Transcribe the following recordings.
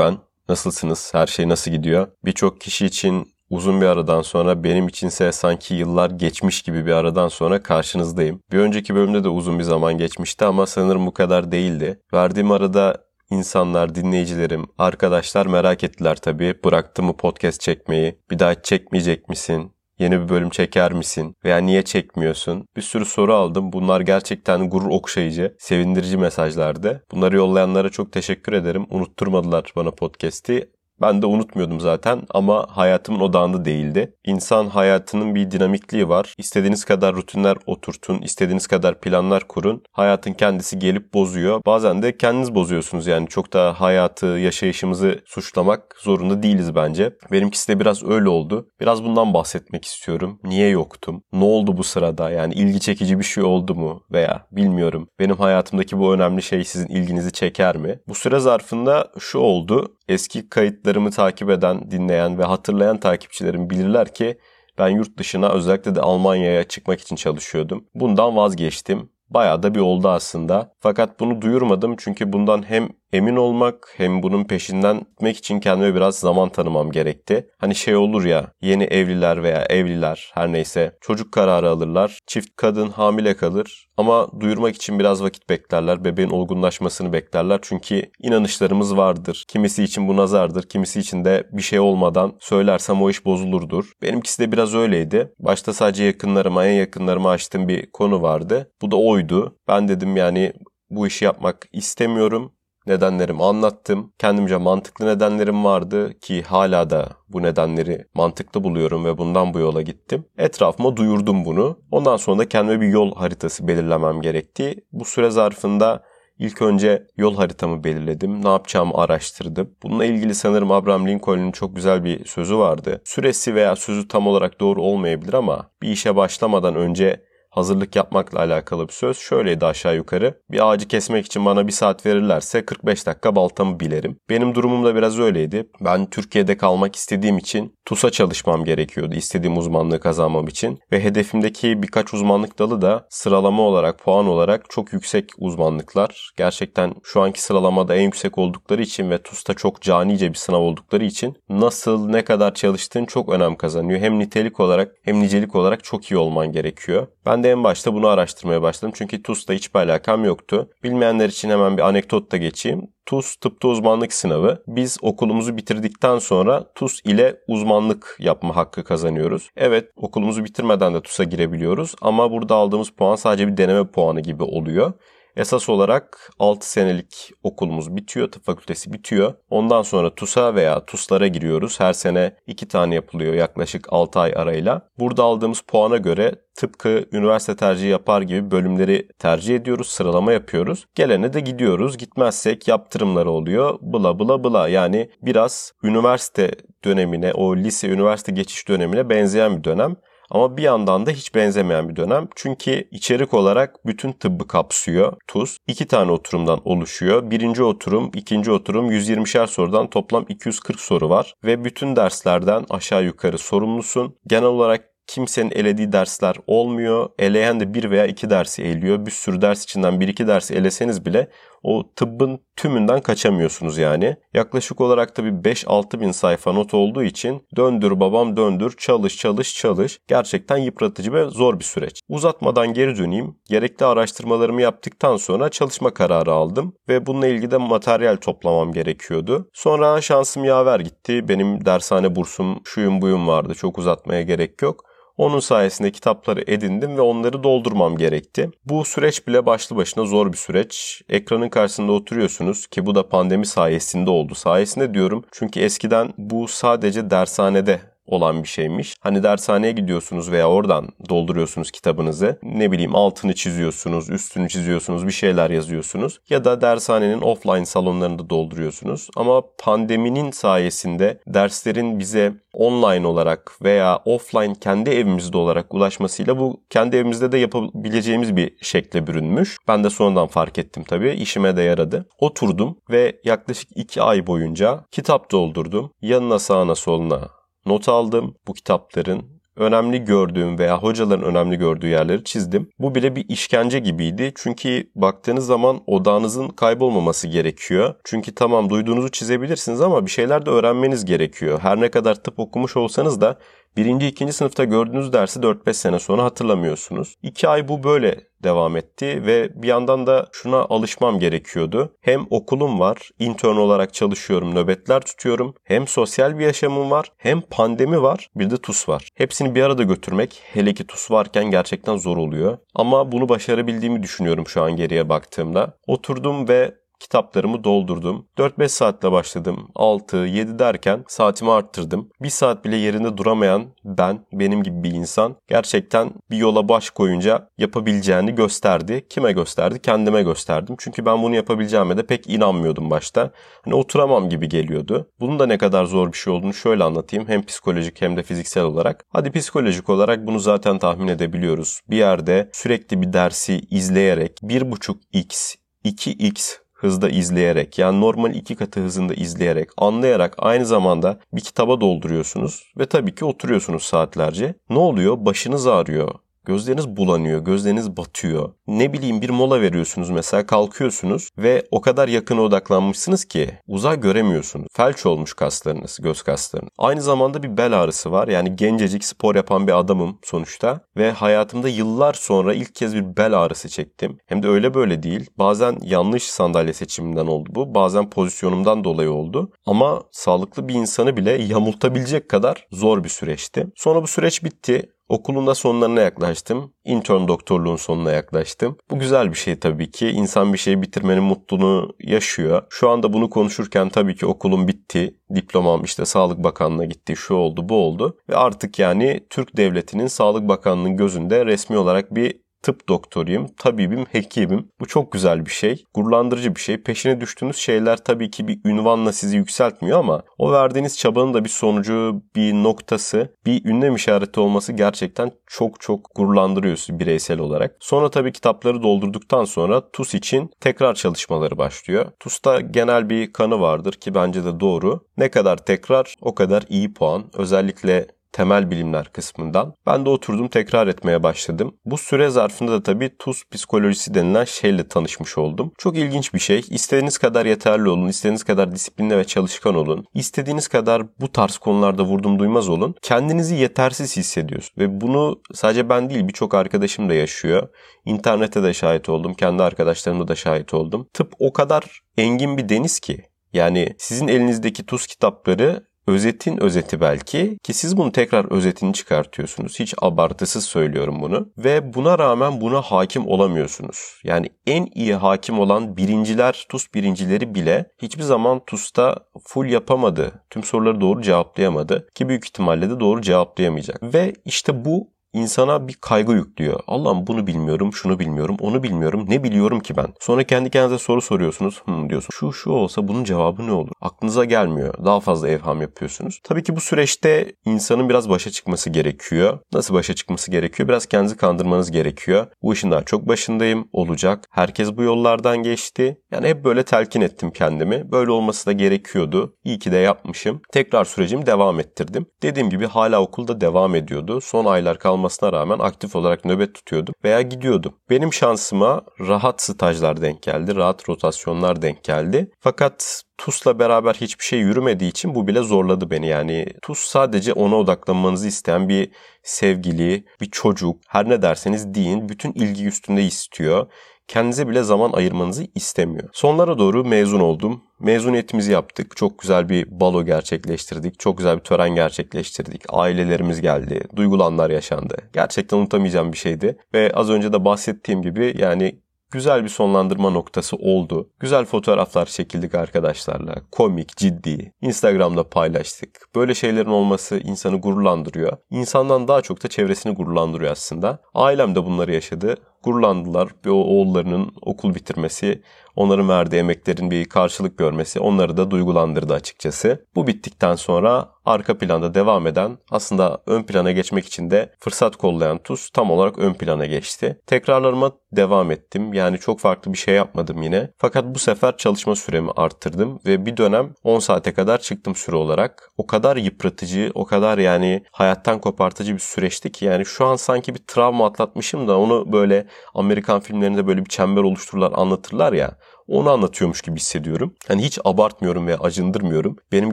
ben. Nasılsınız? Her şey nasıl gidiyor? Birçok kişi için uzun bir aradan sonra benim içinse sanki yıllar geçmiş gibi bir aradan sonra karşınızdayım. Bir önceki bölümde de uzun bir zaman geçmişti ama sanırım bu kadar değildi. Verdiğim arada insanlar, dinleyicilerim, arkadaşlar merak ettiler tabii. Bıraktı mı podcast çekmeyi? Bir daha çekmeyecek misin? Yeni bir bölüm çeker misin? Veya niye çekmiyorsun? Bir sürü soru aldım. Bunlar gerçekten gurur okşayıcı, sevindirici mesajlardı. Bunları yollayanlara çok teşekkür ederim. Unutturmadılar bana podcast'i. Ben de unutmuyordum zaten ama hayatımın odağında değildi. İnsan hayatının bir dinamikliği var. İstediğiniz kadar rutinler oturtun, istediğiniz kadar planlar kurun. Hayatın kendisi gelip bozuyor. Bazen de kendiniz bozuyorsunuz yani çok da hayatı, yaşayışımızı suçlamak zorunda değiliz bence. Benimkisi de biraz öyle oldu. Biraz bundan bahsetmek istiyorum. Niye yoktum? Ne oldu bu sırada? Yani ilgi çekici bir şey oldu mu? Veya bilmiyorum. Benim hayatımdaki bu önemli şey sizin ilginizi çeker mi? Bu süre zarfında şu oldu eski kayıtlarımı takip eden, dinleyen ve hatırlayan takipçilerim bilirler ki ben yurt dışına özellikle de Almanya'ya çıkmak için çalışıyordum. Bundan vazgeçtim. Bayağı da bir oldu aslında. Fakat bunu duyurmadım çünkü bundan hem emin olmak hem bunun peşinden gitmek için kendime biraz zaman tanımam gerekti. Hani şey olur ya yeni evliler veya evliler her neyse çocuk kararı alırlar. Çift kadın hamile kalır ama duyurmak için biraz vakit beklerler. Bebeğin olgunlaşmasını beklerler. Çünkü inanışlarımız vardır. Kimisi için bu nazardır. Kimisi için de bir şey olmadan söylersem o iş bozulurdur. Benimkisi de biraz öyleydi. Başta sadece yakınlarıma, en yakınlarıma açtığım bir konu vardı. Bu da oydu. Ben dedim yani bu işi yapmak istemiyorum nedenlerimi anlattım. Kendimce mantıklı nedenlerim vardı ki hala da bu nedenleri mantıklı buluyorum ve bundan bu yola gittim. Etrafıma duyurdum bunu. Ondan sonra da kendime bir yol haritası belirlemem gerekti. Bu süre zarfında İlk önce yol haritamı belirledim. Ne yapacağımı araştırdım. Bununla ilgili sanırım Abraham Lincoln'un çok güzel bir sözü vardı. Süresi veya sözü tam olarak doğru olmayabilir ama bir işe başlamadan önce hazırlık yapmakla alakalı bir söz. Şöyleydi aşağı yukarı. Bir ağacı kesmek için bana bir saat verirlerse 45 dakika baltamı bilerim. Benim durumum da biraz öyleydi. Ben Türkiye'de kalmak istediğim için TUS'a çalışmam gerekiyordu istediğim uzmanlığı kazanmam için. Ve hedefimdeki birkaç uzmanlık dalı da sıralama olarak, puan olarak çok yüksek uzmanlıklar. Gerçekten şu anki sıralamada en yüksek oldukları için ve TUS'ta çok canice bir sınav oldukları için nasıl, ne kadar çalıştığın çok önem kazanıyor. Hem nitelik olarak hem nicelik olarak çok iyi olman gerekiyor. Ben de en başta bunu araştırmaya başladım. Çünkü TUS'la hiçbir alakam yoktu. Bilmeyenler için hemen bir anekdot da geçeyim. TUS tıpta uzmanlık sınavı. Biz okulumuzu bitirdikten sonra TUS ile uzmanlık yapma hakkı kazanıyoruz. Evet okulumuzu bitirmeden de TUS'a girebiliyoruz ama burada aldığımız puan sadece bir deneme puanı gibi oluyor. Esas olarak 6 senelik okulumuz bitiyor, tıp fakültesi bitiyor. Ondan sonra TUS'a veya TUS'lara giriyoruz. Her sene 2 tane yapılıyor yaklaşık 6 ay arayla. Burada aldığımız puana göre tıpkı üniversite tercihi yapar gibi bölümleri tercih ediyoruz, sıralama yapıyoruz. Gelene de gidiyoruz. Gitmezsek yaptırımları oluyor. Bla bla bla. Yani biraz üniversite dönemine, o lise üniversite geçiş dönemine benzeyen bir dönem. Ama bir yandan da hiç benzemeyen bir dönem. Çünkü içerik olarak bütün tıbbı kapsıyor TUS. İki tane oturumdan oluşuyor. Birinci oturum, ikinci oturum 120'şer sorudan toplam 240 soru var. Ve bütün derslerden aşağı yukarı sorumlusun. Genel olarak kimsenin elediği dersler olmuyor. Eleyen de bir veya iki dersi eliyor. Bir sürü ders içinden bir iki dersi eleseniz bile o tıbbın tümünden kaçamıyorsunuz yani. Yaklaşık olarak da bir 5-6 bin sayfa not olduğu için döndür babam döndür çalış çalış çalış gerçekten yıpratıcı ve zor bir süreç. Uzatmadan geri döneyim. Gerekli araştırmalarımı yaptıktan sonra çalışma kararı aldım ve bununla ilgili de materyal toplamam gerekiyordu. Sonra şansım yaver gitti. Benim dershane bursum şuyum buyum vardı. Çok uzatmaya gerek yok. Onun sayesinde kitapları edindim ve onları doldurmam gerekti. Bu süreç bile başlı başına zor bir süreç. Ekranın karşısında oturuyorsunuz ki bu da pandemi sayesinde oldu. Sayesinde diyorum çünkü eskiden bu sadece dershanede olan bir şeymiş. Hani dershaneye gidiyorsunuz veya oradan dolduruyorsunuz kitabınızı. Ne bileyim altını çiziyorsunuz, üstünü çiziyorsunuz, bir şeyler yazıyorsunuz. Ya da dershanenin offline salonlarında dolduruyorsunuz. Ama pandeminin sayesinde derslerin bize online olarak veya offline kendi evimizde olarak ulaşmasıyla bu kendi evimizde de yapabileceğimiz bir şekle bürünmüş. Ben de sonradan fark ettim tabii. İşime de yaradı. Oturdum ve yaklaşık iki ay boyunca kitap doldurdum. Yanına sağına soluna not aldım. Bu kitapların önemli gördüğüm veya hocaların önemli gördüğü yerleri çizdim. Bu bile bir işkence gibiydi. Çünkü baktığınız zaman odağınızın kaybolmaması gerekiyor. Çünkü tamam duyduğunuzu çizebilirsiniz ama bir şeyler de öğrenmeniz gerekiyor. Her ne kadar tıp okumuş olsanız da birinci, ikinci sınıfta gördüğünüz dersi 4-5 sene sonra hatırlamıyorsunuz. 2 ay bu böyle devam etti ve bir yandan da şuna alışmam gerekiyordu. Hem okulum var, intern olarak çalışıyorum, nöbetler tutuyorum. Hem sosyal bir yaşamım var, hem pandemi var, bir de TUS var. Hepsini bir arada götürmek hele ki TUS varken gerçekten zor oluyor. Ama bunu başarabildiğimi düşünüyorum şu an geriye baktığımda. Oturdum ve kitaplarımı doldurdum. 4-5 saatle başladım. 6-7 derken saatimi arttırdım. Bir saat bile yerinde duramayan ben, benim gibi bir insan gerçekten bir yola baş koyunca yapabileceğini gösterdi. Kime gösterdi? Kendime gösterdim. Çünkü ben bunu yapabileceğime de pek inanmıyordum başta. Hani oturamam gibi geliyordu. Bunun da ne kadar zor bir şey olduğunu şöyle anlatayım. Hem psikolojik hem de fiziksel olarak. Hadi psikolojik olarak bunu zaten tahmin edebiliyoruz. Bir yerde sürekli bir dersi izleyerek 1.5x 2x hızda izleyerek yani normal iki katı hızında izleyerek, anlayarak aynı zamanda bir kitaba dolduruyorsunuz ve tabii ki oturuyorsunuz saatlerce. Ne oluyor? Başınız ağrıyor. Gözleriniz bulanıyor, gözleriniz batıyor. Ne bileyim bir mola veriyorsunuz mesela kalkıyorsunuz ve o kadar yakına odaklanmışsınız ki uzay göremiyorsunuz. Felç olmuş kaslarınız, göz kaslarınız. Aynı zamanda bir bel ağrısı var. Yani gencecik spor yapan bir adamım sonuçta ve hayatımda yıllar sonra ilk kez bir bel ağrısı çektim. Hem de öyle böyle değil. Bazen yanlış sandalye seçiminden oldu bu. Bazen pozisyonumdan dolayı oldu. Ama sağlıklı bir insanı bile yamultabilecek kadar zor bir süreçti. Sonra bu süreç bitti. Okulun da sonlarına yaklaştım. Intern doktorluğun sonuna yaklaştım. Bu güzel bir şey tabii ki. İnsan bir şeyi bitirmenin mutluluğunu yaşıyor. Şu anda bunu konuşurken tabii ki okulum bitti. Diplomam işte Sağlık Bakanlığı'na gitti. Şu oldu bu oldu. Ve artık yani Türk Devleti'nin Sağlık Bakanlığı'nın gözünde resmi olarak bir tıp doktoruyum, tabibim, hekimim. Bu çok güzel bir şey. Gururlandırıcı bir şey. Peşine düştüğünüz şeyler tabii ki bir ünvanla sizi yükseltmiyor ama o verdiğiniz çabanın da bir sonucu, bir noktası, bir ünlem işareti olması gerçekten çok çok gururlandırıyor bireysel olarak. Sonra tabii kitapları doldurduktan sonra TUS için tekrar çalışmaları başlıyor. TUS'ta genel bir kanı vardır ki bence de doğru. Ne kadar tekrar o kadar iyi puan. Özellikle temel bilimler kısmından. Ben de oturdum tekrar etmeye başladım. Bu süre zarfında da tabii tuz psikolojisi denilen şeyle tanışmış oldum. Çok ilginç bir şey. İstediğiniz kadar yeterli olun, istediğiniz kadar disiplinli ve çalışkan olun. İstediğiniz kadar bu tarz konularda vurdum duymaz olun. Kendinizi yetersiz hissediyorsunuz. Ve bunu sadece ben değil birçok arkadaşım da yaşıyor. İnternette de şahit oldum, kendi arkadaşlarımda da şahit oldum. Tıp o kadar engin bir deniz ki yani sizin elinizdeki tuz kitapları özetin özeti belki ki siz bunu tekrar özetini çıkartıyorsunuz. Hiç abartısız söylüyorum bunu. Ve buna rağmen buna hakim olamıyorsunuz. Yani en iyi hakim olan birinciler, TUS birincileri bile hiçbir zaman TUS'ta full yapamadı. Tüm soruları doğru cevaplayamadı. Ki büyük ihtimalle de doğru cevaplayamayacak. Ve işte bu insana bir kaygı yüklüyor. Allah'ım bunu bilmiyorum, şunu bilmiyorum, onu bilmiyorum. Ne biliyorum ki ben? Sonra kendi kendinize soru soruyorsunuz. Hmm diyorsun. Şu şu olsa bunun cevabı ne olur? Aklınıza gelmiyor. Daha fazla evham yapıyorsunuz. Tabii ki bu süreçte insanın biraz başa çıkması gerekiyor. Nasıl başa çıkması gerekiyor? Biraz kendinizi kandırmanız gerekiyor. Bu işin daha çok başındayım. Olacak. Herkes bu yollardan geçti. Yani hep böyle telkin ettim kendimi. Böyle olması da gerekiyordu. İyi ki de yapmışım. Tekrar sürecimi devam ettirdim. Dediğim gibi hala okulda devam ediyordu. Son aylar kalmadı olmasına rağmen aktif olarak nöbet tutuyordum veya gidiyordum. Benim şansıma rahat stajlar denk geldi, rahat rotasyonlar denk geldi. Fakat TUS'la beraber hiçbir şey yürümediği için bu bile zorladı beni. Yani TUS sadece ona odaklanmanızı isteyen bir sevgili, bir çocuk, her ne derseniz deyin bütün ilgi üstünde istiyor kendinize bile zaman ayırmanızı istemiyor. Sonlara doğru mezun oldum. Mezuniyetimizi yaptık. Çok güzel bir balo gerçekleştirdik. Çok güzel bir tören gerçekleştirdik. Ailelerimiz geldi. Duygulanlar yaşandı. Gerçekten unutamayacağım bir şeydi. Ve az önce de bahsettiğim gibi yani güzel bir sonlandırma noktası oldu. Güzel fotoğraflar çekildik arkadaşlarla. Komik, ciddi. Instagram'da paylaştık. Böyle şeylerin olması insanı gururlandırıyor. İnsandan daha çok da çevresini gururlandırıyor aslında. Ailem de bunları yaşadı. Gururlandılar ve o oğullarının okul bitirmesi, onların verdiği emeklerin bir karşılık görmesi onları da duygulandırdı açıkçası. Bu bittikten sonra arka planda devam eden aslında ön plana geçmek için de fırsat kollayan Tuz tam olarak ön plana geçti. Tekrarlarıma devam ettim. Yani çok farklı bir şey yapmadım yine. Fakat bu sefer çalışma süremi arttırdım ve bir dönem 10 saate kadar çıktım süre olarak. O kadar yıpratıcı, o kadar yani hayattan kopartıcı bir süreçti ki yani şu an sanki bir travma atlatmışım da onu böyle Amerikan filmlerinde böyle bir çember oluştururlar anlatırlar ya onu anlatıyormuş gibi hissediyorum. Hani hiç abartmıyorum ve acındırmıyorum. Benim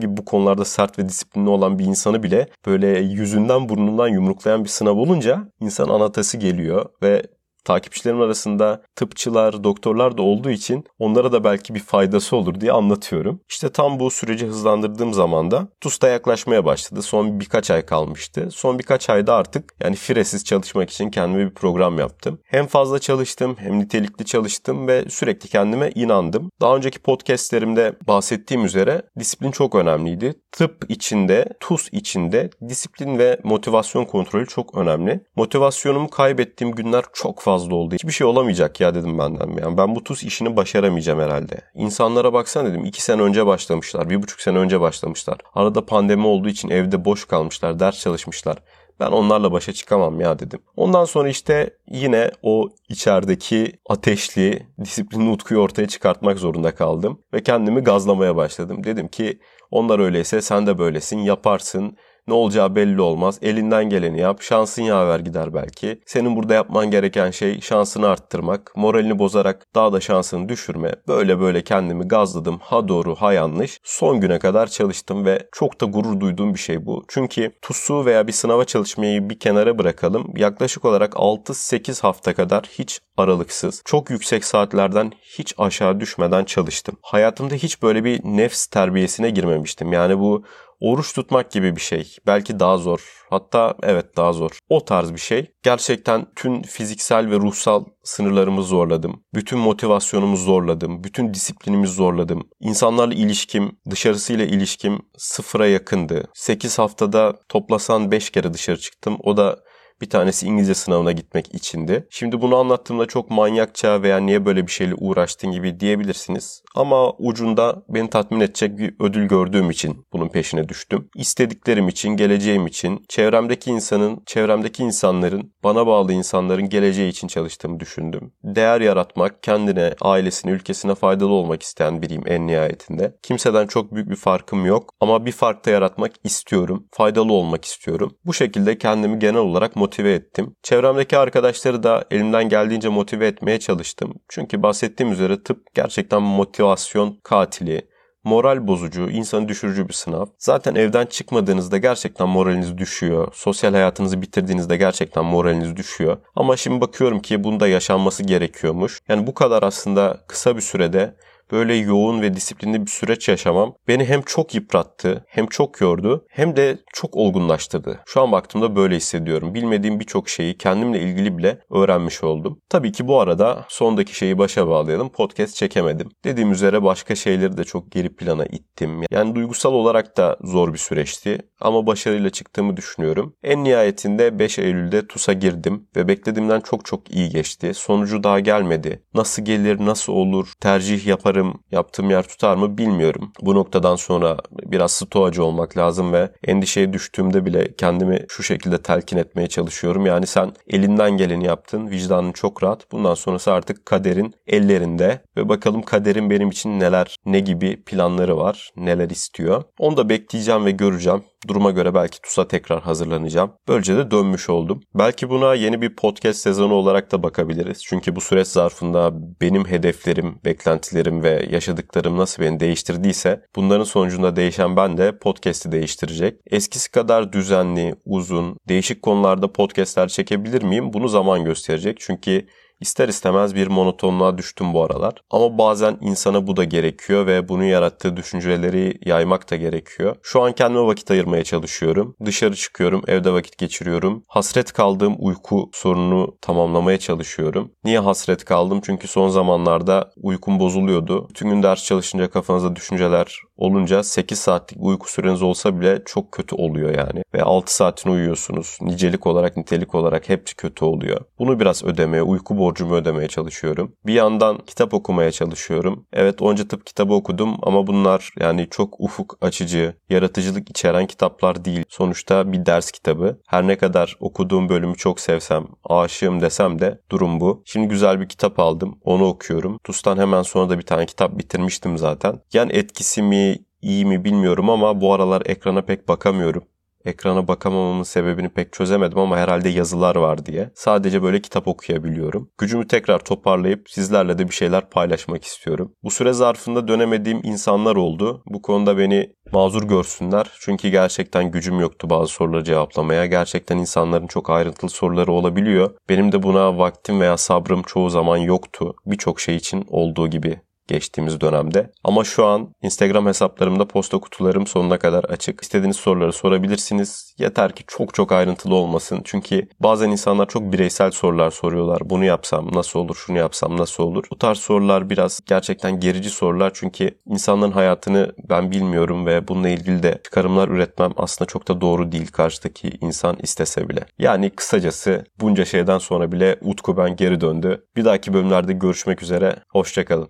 gibi bu konularda sert ve disiplinli olan bir insanı bile böyle yüzünden burnundan yumruklayan bir sınav olunca insan anatası geliyor ve takipçilerim arasında tıpçılar, doktorlar da olduğu için onlara da belki bir faydası olur diye anlatıyorum. İşte tam bu süreci hızlandırdığım zaman da TUS'ta yaklaşmaya başladı. Son birkaç ay kalmıştı. Son birkaç ayda artık yani firesiz çalışmak için kendime bir program yaptım. Hem fazla çalıştım hem nitelikli çalıştım ve sürekli kendime inandım. Daha önceki podcastlerimde bahsettiğim üzere disiplin çok önemliydi. Tıp içinde, TUS içinde disiplin ve motivasyon kontrolü çok önemli. Motivasyonumu kaybettiğim günler çok fazla oldu. Hiçbir şey olamayacak ya dedim benden. Yani ben bu TUS işini başaramayacağım herhalde. İnsanlara baksana dedim. iki sene önce başlamışlar. Bir buçuk sene önce başlamışlar. Arada pandemi olduğu için evde boş kalmışlar. Ders çalışmışlar. Ben onlarla başa çıkamam ya dedim. Ondan sonra işte yine o içerideki ateşli, disiplinli utkuyu ortaya çıkartmak zorunda kaldım. Ve kendimi gazlamaya başladım. Dedim ki onlar öyleyse sen de böylesin, yaparsın. Ne olacağı belli olmaz. Elinden geleni yap. Şansın yaver gider belki. Senin burada yapman gereken şey şansını arttırmak. Moralini bozarak daha da şansını düşürme. Böyle böyle kendimi gazladım. Ha doğru ha yanlış. Son güne kadar çalıştım ve çok da gurur duyduğum bir şey bu. Çünkü TUS'u veya bir sınava çalışmayı bir kenara bırakalım. Yaklaşık olarak 6-8 hafta kadar hiç aralıksız, çok yüksek saatlerden hiç aşağı düşmeden çalıştım. Hayatımda hiç böyle bir nefs terbiyesine girmemiştim. Yani bu Oruç tutmak gibi bir şey. Belki daha zor. Hatta evet daha zor. O tarz bir şey. Gerçekten tüm fiziksel ve ruhsal sınırlarımı zorladım. Bütün motivasyonumu zorladım. Bütün disiplinimi zorladım. İnsanlarla ilişkim, dışarısıyla ilişkim sıfıra yakındı. 8 haftada toplasan 5 kere dışarı çıktım. O da bir tanesi İngilizce sınavına gitmek içindi. Şimdi bunu anlattığımda çok manyakça veya niye böyle bir şeyle uğraştın gibi diyebilirsiniz. Ama ucunda beni tatmin edecek bir ödül gördüğüm için bunun peşine düştüm. İstediklerim için, geleceğim için, çevremdeki insanın, çevremdeki insanların, bana bağlı insanların geleceği için çalıştığımı düşündüm. Değer yaratmak, kendine, ailesine, ülkesine faydalı olmak isteyen biriyim en nihayetinde. Kimseden çok büyük bir farkım yok ama bir fark da yaratmak istiyorum. Faydalı olmak istiyorum. Bu şekilde kendimi genel olarak motive ettim. Çevremdeki arkadaşları da elimden geldiğince motive etmeye çalıştım. Çünkü bahsettiğim üzere tıp gerçekten motivasyon katili, moral bozucu, insanı düşürücü bir sınav. Zaten evden çıkmadığınızda gerçekten moraliniz düşüyor. Sosyal hayatınızı bitirdiğinizde gerçekten moraliniz düşüyor. Ama şimdi bakıyorum ki bunda yaşanması gerekiyormuş. Yani bu kadar aslında kısa bir sürede böyle yoğun ve disiplinli bir süreç yaşamam beni hem çok yıprattı, hem çok yordu, hem de çok olgunlaştırdı. Şu an baktığımda böyle hissediyorum. Bilmediğim birçok şeyi kendimle ilgili bile öğrenmiş oldum. Tabii ki bu arada sondaki şeyi başa bağlayalım. Podcast çekemedim. Dediğim üzere başka şeyleri de çok geri plana ittim. Yani duygusal olarak da zor bir süreçti ama başarıyla çıktığımı düşünüyorum. En nihayetinde 5 Eylül'de TUS'a girdim ve beklediğimden çok çok iyi geçti. Sonucu daha gelmedi. Nasıl gelir, nasıl olur, tercih yaparım yaparım, yaptığım yer tutar mı bilmiyorum. Bu noktadan sonra biraz stoacı olmak lazım ve endişeye düştüğümde bile kendimi şu şekilde telkin etmeye çalışıyorum. Yani sen elinden geleni yaptın, vicdanın çok rahat. Bundan sonrası artık kaderin ellerinde ve bakalım kaderin benim için neler, ne gibi planları var, neler istiyor. Onu da bekleyeceğim ve göreceğim. Duruma göre belki TUS'a tekrar hazırlanacağım. Böylece de dönmüş oldum. Belki buna yeni bir podcast sezonu olarak da bakabiliriz. Çünkü bu süreç zarfında benim hedeflerim, beklentilerim ve yaşadıklarım nasıl beni değiştirdiyse bunların sonucunda değişen ben de podcast'i değiştirecek. Eskisi kadar düzenli, uzun, değişik konularda podcast'ler çekebilir miyim? Bunu zaman gösterecek. Çünkü İster istemez bir monotonluğa düştüm bu aralar. Ama bazen insana bu da gerekiyor ve bunun yarattığı düşünceleri yaymak da gerekiyor. Şu an kendime vakit ayırmaya çalışıyorum. Dışarı çıkıyorum, evde vakit geçiriyorum. Hasret kaldığım uyku sorununu tamamlamaya çalışıyorum. Niye hasret kaldım? Çünkü son zamanlarda uykum bozuluyordu. Tüm gün ders çalışınca kafanıza düşünceler olunca 8 saatlik uyku süreniz olsa bile çok kötü oluyor yani. Ve 6 saatini uyuyorsunuz. Nicelik olarak nitelik olarak hepsi kötü oluyor. Bunu biraz ödemeye, uyku borcumu ödemeye çalışıyorum. Bir yandan kitap okumaya çalışıyorum. Evet onca tıp kitabı okudum ama bunlar yani çok ufuk açıcı, yaratıcılık içeren kitaplar değil. Sonuçta bir ders kitabı. Her ne kadar okuduğum bölümü çok sevsem, aşığım desem de durum bu. Şimdi güzel bir kitap aldım. Onu okuyorum. TUS'tan hemen sonra da bir tane kitap bitirmiştim zaten. Yani etkisi mi, iyi mi bilmiyorum ama bu aralar ekrana pek bakamıyorum ekrana bakamamamın sebebini pek çözemedim ama herhalde yazılar var diye. Sadece böyle kitap okuyabiliyorum. Gücümü tekrar toparlayıp sizlerle de bir şeyler paylaşmak istiyorum. Bu süre zarfında dönemediğim insanlar oldu. Bu konuda beni mazur görsünler. Çünkü gerçekten gücüm yoktu bazı soruları cevaplamaya. Gerçekten insanların çok ayrıntılı soruları olabiliyor. Benim de buna vaktim veya sabrım çoğu zaman yoktu. Birçok şey için olduğu gibi geçtiğimiz dönemde. Ama şu an Instagram hesaplarımda posta kutularım sonuna kadar açık. İstediğiniz soruları sorabilirsiniz. Yeter ki çok çok ayrıntılı olmasın. Çünkü bazen insanlar çok bireysel sorular soruyorlar. Bunu yapsam nasıl olur, şunu yapsam nasıl olur? Bu tarz sorular biraz gerçekten gerici sorular. Çünkü insanların hayatını ben bilmiyorum ve bununla ilgili de çıkarımlar üretmem aslında çok da doğru değil karşıdaki insan istese bile. Yani kısacası bunca şeyden sonra bile Utku ben geri döndü. Bir dahaki bölümlerde görüşmek üzere. Hoşçakalın.